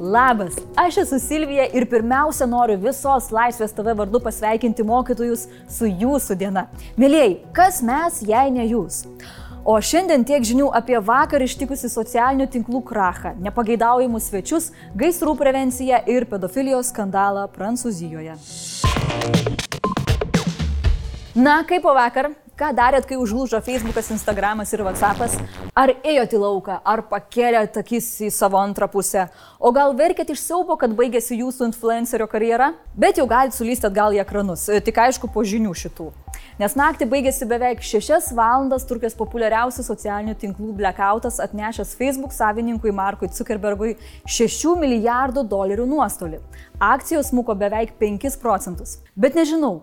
Labas, aš esu Silvija ir pirmiausia noriu visos Laisvės TV vardu pasveikinti mokytojus su jūsų diena. Mėlyjei, kas mes, jei ne jūs? O šiandien tiek žinių apie vakar ištikusi socialinių tinklų krachą, nepageidaujamus svečius, gaisrų prevenciją ir pedofilijos skandalą Prancūzijoje. Na, kaip po vakar, Ką darėt, kai užlūžo Facebookas, Instagramas ir WhatsAppas? Ar ėjote į lauką, ar pakėlėt akis į savo antrą pusę? O gal verkėt iš siaubo, kad baigėsi jūsų influencerio karjera? Bet jau galite sulysti atgal į ekranus, tik aišku po žinių šitų. Nes naktį baigėsi beveik 6 valandas trukęs populiariausių socialinių tinklų blackoutas atnešęs Facebook savininkui Markui Zuckerbergui 6 milijardų dolerių nuostolį. Akcijos smuko beveik 5 procentus. Bet nežinau,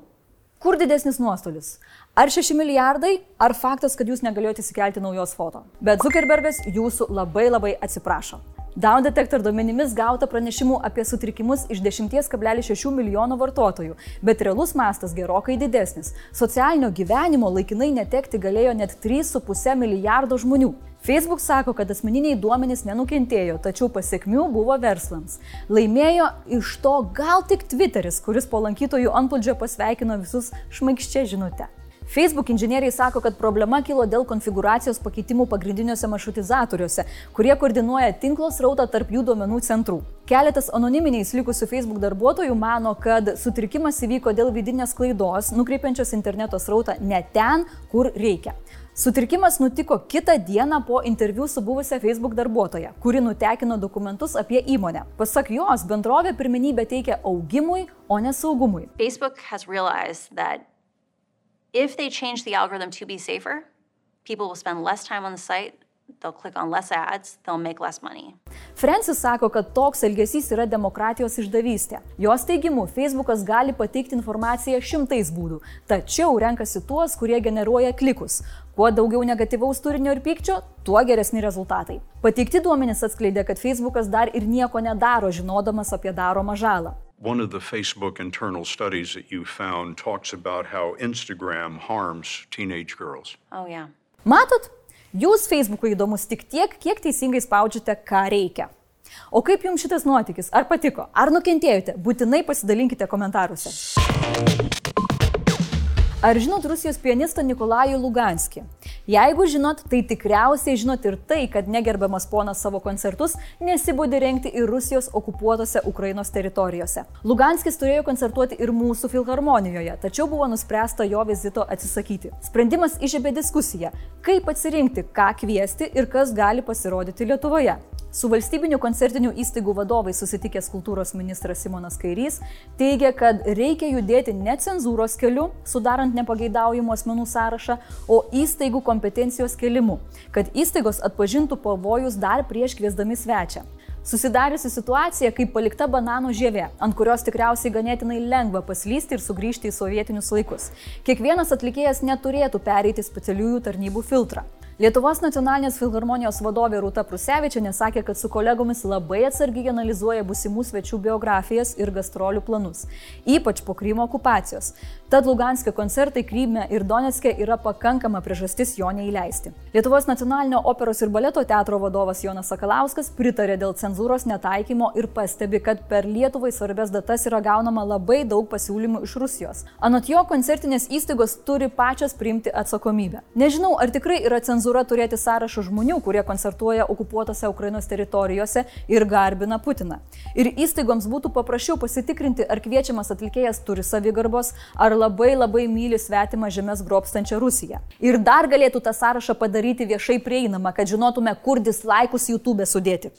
Kur didesnis nuostolis? Ar 6 milijardai, ar faktas, kad jūs negalėjote įsikelti naujos foto? Bet Zuckerbergas jūsų labai labai atsiprašo. Down Detector duomenimis gauta pranešimų apie sutrikimus iš 10,6 milijono vartotojų, bet realus mastas gerokai didesnis. Socialinio gyvenimo laikinai netekti galėjo net 3,5 milijardo žmonių. Facebook sako, kad asmeniniai duomenys nenukentėjo, tačiau pasiekmių buvo verslams. Laimėjo iš to gal tik Twitteris, kuris po lankytojų antplūdžio pasveikino visus šmaikščia žinutę. Facebook inžinieriai sako, kad problema kilo dėl konfiguracijos pakeitimų pagrindiniuose maršrutizatoriuose, kurie koordinuoja tinklo srautą tarp jų duomenų centrų. Keletas anoniminiais likusių Facebook darbuotojų mano, kad sutrikimas įvyko dėl vidinės klaidos, nukreipiančios interneto srautą ne ten, kur reikia. Sutrikimas nutiko kitą dieną po interviu su buvusia Facebook darbuotoja, kuri nutekino dokumentus apie įmonę. Pasak jos, bendrovė pirmenybę teikia augimui, o ne saugumui. Facebook has realized that if they change the algorithm to be safer, people will spend less time on the site, ads. Francis sako, kad toks elgesys yra demokratijos išdavystė. Jos teigimu, Facebookas gali pateikti informaciją šimtais būdų, tačiau renkasi tuos, kurie generuoja klikus. Kuo daugiau negatyvaus turinio ir pykčio, tuo geresni rezultatai. Pateikti duomenys atskleidė, kad Facebookas dar ir nieko nedaro, žinodamas apie daromą žalą. One of the Facebook internal studies that you found talks about how Instagram harms teenage girls. Oh, yeah. Matot, jūs Facebook'ui įdomus tik tiek, kiek teisingai spaudžiate, ką reikia. O kaip jums šitas nuotykis? Ar patiko? Ar nukentėjote? Būtinai pasidalinkite komentaruose. Ar žinot Rusijos pianistą Nikolajų Luganskį? Jeigu žinot, tai tikriausiai žinot ir tai, kad negerbiamas ponas savo koncertus nesibūdė renkti ir Rusijos okupuotose Ukrainos teritorijose. Luganskis turėjo koncertuoti ir mūsų filharmonijoje, tačiau buvo nuspręsta jo vizito atsisakyti. Sprendimas išėbė diskusiją, kaip atsirinkti, ką kviesti ir kas gali pasirodyti Lietuvoje. Su valstybinių koncertinių įstaigų vadovais susitikęs kultūros ministras Simonas Kairys teigia, kad reikia judėti ne cenzūros keliu, sudarant nepageidaujamų asmenų sąrašą, o įstaigų kompetencijos kelimu, kad įstaigos atpažintų pavojus dar prieš kviesdami svečią. Susidariusi situacija kaip palikta banano žievė, ant kurios tikriausiai ganėtinai lengva paslysti ir sugrįžti į sovietinius laikus. Kiekvienas atlikėjas neturėtų pereiti specialiųjų tarnybų filtrą. Lietuvos nacionalinės filharmonijos vadovė Rūta Prusevičianė sakė, kad su kolegomis labai atsargiai analizuoja busimų svečių biografijas ir gastrolių planus, ypač po Krymo okupacijos. Tad Luganskio koncertai Kryme ir Donetske yra pakankama priežastis jo neįleisti. Lietuvos nacionalinio operos ir baleto teatro vadovas Jonas Sakalauskas pritarė dėl cenzūros netaikymo ir pastebi, kad per Lietuvai svarbės datas yra gaunama labai daug pasiūlymų iš Rusijos. Anot jo, koncertinės įstaigos turi pačios priimti atsakomybę. Nežinau, ar tikrai yra cenzūra cenzūra turėti sąrašą žmonių, kurie koncertuoja okupuotose Ukrainos teritorijose ir garbina Putiną. Ir įstaigoms būtų paprasčiau pasitikrinti, ar kviečiamas atlikėjas turi savigarbos, ar labai labai myli svetimą žemės grobstančią Rusiją. Ir dar galėtų tą sąrašą padaryti viešai prieinamą, kad žinotume, kur dislaikus YouTube sudėti.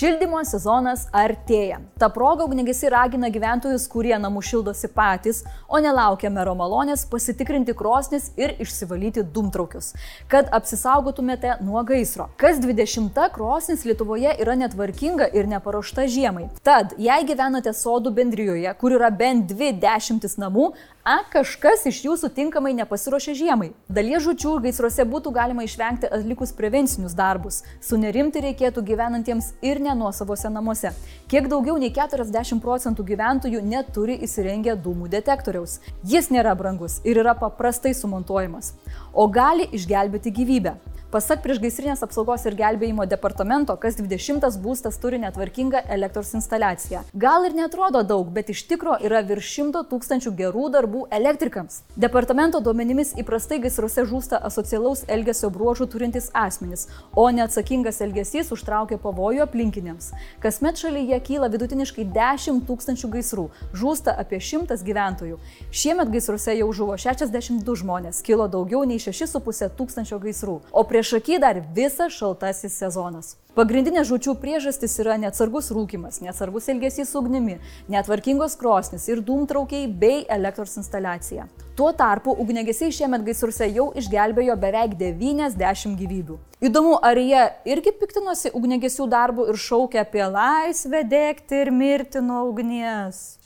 Šildymo sezonas artėja. Ta proga ugnegesi ragina gyventojus, kurie namų šildosi patys, o nelaukia mero malonės, pasitikrinti krosnis ir išsivalyti dūmtraukius, kad apsisaugotumėte nuo gaisro. Kas 20 krosnis Lietuvoje yra netvarkinga ir neparuošta žiemai. Tad, jei gyvenate sodų bendrijoje, kur yra bent dvi dešimtis namų, A, kažkas iš jūsų tinkamai nepasiruošė žiemai. Dalies žučių gaisruose būtų galima išvengti atlikus prevencinius darbus. Sunerimti reikėtų gyvenantiems ir ne nuosavose namuose. Kiek daugiau nei 40 procentų gyventojų neturi įsirengę dūmų detektoriaus. Jis nėra brangus ir yra paprastai sumontuojamas. O gali išgelbėti gyvybę. Pasak priešgaisrinės apsaugos ir gelbėjimo departamento, kas 20 būstas turi netvarkingą elektros instaliaciją. Gal ir netrodo daug, bet iš tikro yra virš 100 tūkstančių gerų darbų elektrikams. Departamento duomenimis įprastai gaisruose žūsta asocialaus elgesio bruožų turintys asmenys, o neatsakingas elgesys užtraukia pavojų aplinkiniams. Kasmet šalyje kyla vidutiniškai 10 tūkstančių gaisrų, žūsta apie 100 gyventojų. Šiemet gaisruose jau žuvo 62 žmonės, kilo daugiau nei 6,5 tūkstančio gaisrų, o prieš akį dar visas šaltasis sezonas. Pagrindinė žučių priežastis yra neatsargus rūkimas, neatsargus elgesys su ugnimi, netvarkingos krosnis ir dūmtraukiai bei elektros instaliacija. Tuo tarpu ugnegesiai šiemet gaisruose jau išgelbėjo beveik 90 gyvybių. Įdomu, ar jie irgi piktinosi ugnegesių darbų ir šaukia apie laisvę dėkti ir mirti nuo ugnies.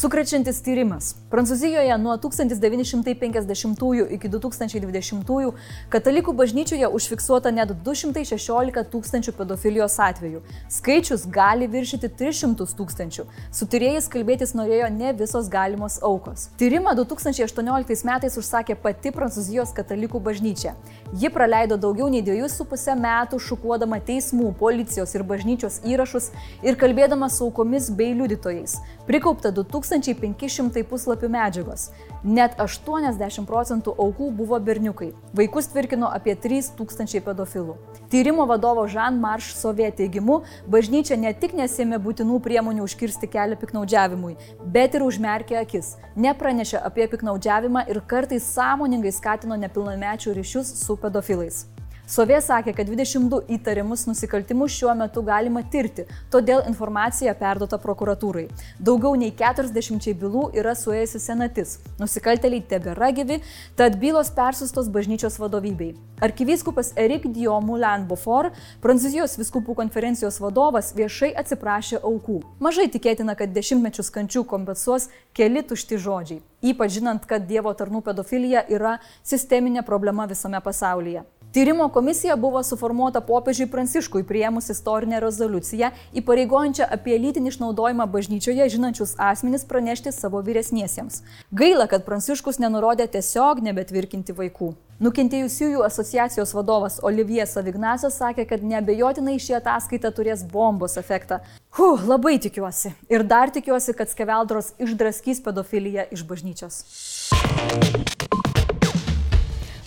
Sukrečiantis tyrimas. Prancūzijoje nuo 1950 iki 2020 katalikų bažnyčioje užfiksuota net 216 tūkstančių pedofilijos atvejų. Skaičius gali viršyti 300 tūkstančių. Su tyrėjais kalbėtis norėjo ne visos galimos aukos. Tyrimą 2018 metais užsakė pati Prancūzijos katalikų bažnyčia. Ji praleido daugiau nei 2,5 metų šukuodama teismų, policijos ir bažnyčios įrašus ir kalbėdama su aukomis bei liudytojais. Prikaupta 2500 puslapių medžiagos. Net 80 procentų aukų buvo berniukai. Vaikus tvirkino apie 3000 pedofilų. Tyrimo vadovo Jean Marš Sovė teigimu, bažnyčia ne tik nesėmė būtinų priemonių užkirsti kelią piknaudžiavimui, bet ir užmerkė akis, nepranešė apie piknaudžiavimą ir kartais sąmoningai skatino nepilnamečių ryšius su pedofilais. Sovė sakė, kad 22 įtarimus nusikaltimus šiuo metu galima tirti, todėl informacija perduota prokuratūrai. Daugiau nei 40 bylų yra suėjusi senatis. Nusikalteliai tebėra gyvi, tad bylos persustos bažnyčios vadovybei. Arkivyskupas Erik Diomulan Bofor, Prancūzijos viskupų konferencijos vadovas, viešai atsiprašė aukų. Mažai tikėtina, kad dešimtmečius kančių kompensuos keli tušti žodžiai, ypač žinant, kad Dievo tarnų pedofilija yra sisteminė problema visame pasaulyje. Tyrimo komisija buvo suformuota popiežiui Pranciškui prieimus istorinę rezoliuciją, įpareigojančią apie lytinį išnaudojimą bažnyčioje žinančius asmenys pranešti savo vyresniesiems. Gaila, kad Pranciškus nenurodė tiesiog nebetvirkinti vaikų. Nukentėjusiųjų asociacijos vadovas Olivier Savignasas sakė, kad nebejotinai ši ataskaita turės bombos efektą. Huh, labai tikiuosi. Ir dar tikiuosi, kad skeveldros išdraskys pedofiliją iš bažnyčios.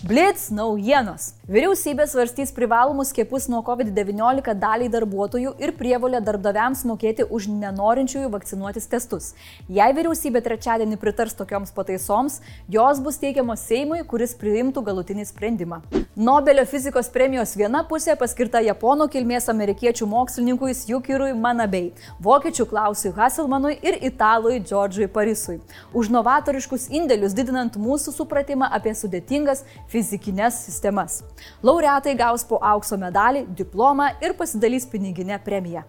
Blitz naujienos. Vyriausybė svarstys privalomus skiepus nuo COVID-19 daliai darbuotojų ir prievolę darbdaviams mokėti už nenorinčiųjų vakcinuotis testus. Jei vyriausybė trečiadienį pritars tokioms pataisoms, jos bus teikiamos Seimui, kuris priimtų galutinį sprendimą. Nobelio fizikos premijos viena pusė paskirta japonų kilmės amerikiečių mokslininkui Jukirui Manabei, vokiečių Klausui Hasselmanui ir italui Džordžui Parisui. Už novatoriškus indėlius didinant mūsų supratimą apie sudėtingas fizikinės sistemas. Laureatai gaus po aukso medalį, diplomą ir pasidalys piniginę premiją.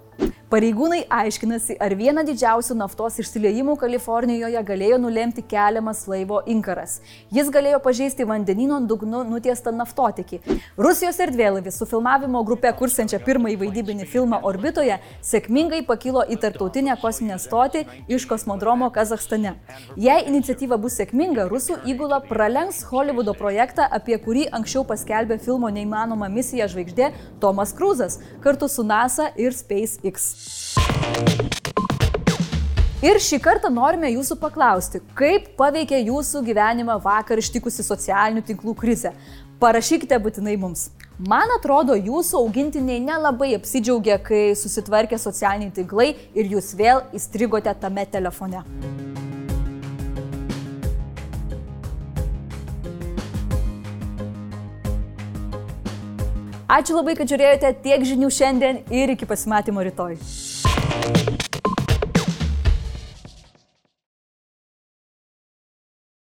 Pareigūnai aiškinasi, ar vieną didžiausių naftos išsiliejimų Kalifornijoje galėjo nulemti keliamas laivo inkaras. Jis galėjo pažeisti vandenino dugnu nutiestą naftotikį. Rusijos erdvėlaivis su filmavimo grupe kursiančia pirmąjį vaidybinį filmą Orbitoje sėkmingai pakilo į tarptautinę kosminę stotį iš kosmodromo Kazakstane. Jei iniciatyva bus sėkminga, rusų įgula pralenks Hollywoodo projektą, apie kurį anksčiau paskelbė filmo Neįmanoma misija žvaigždė Tomas Krūzas kartu su NASA ir SpaceX. Ir šį kartą norime jūsų paklausti, kaip paveikė jūsų gyvenimą vakar ištikusi socialinių tinklų krizė. Parašykite būtinai mums. Man atrodo, jūsų augintiniai nelabai apsidžiaugia, kai susitvarkė socialiniai tinklai ir jūs vėl įstrigote tame telefone. Ačiū labai, kad žiūrėjote tiek žinių šiandien ir iki pasimatymo rytoj.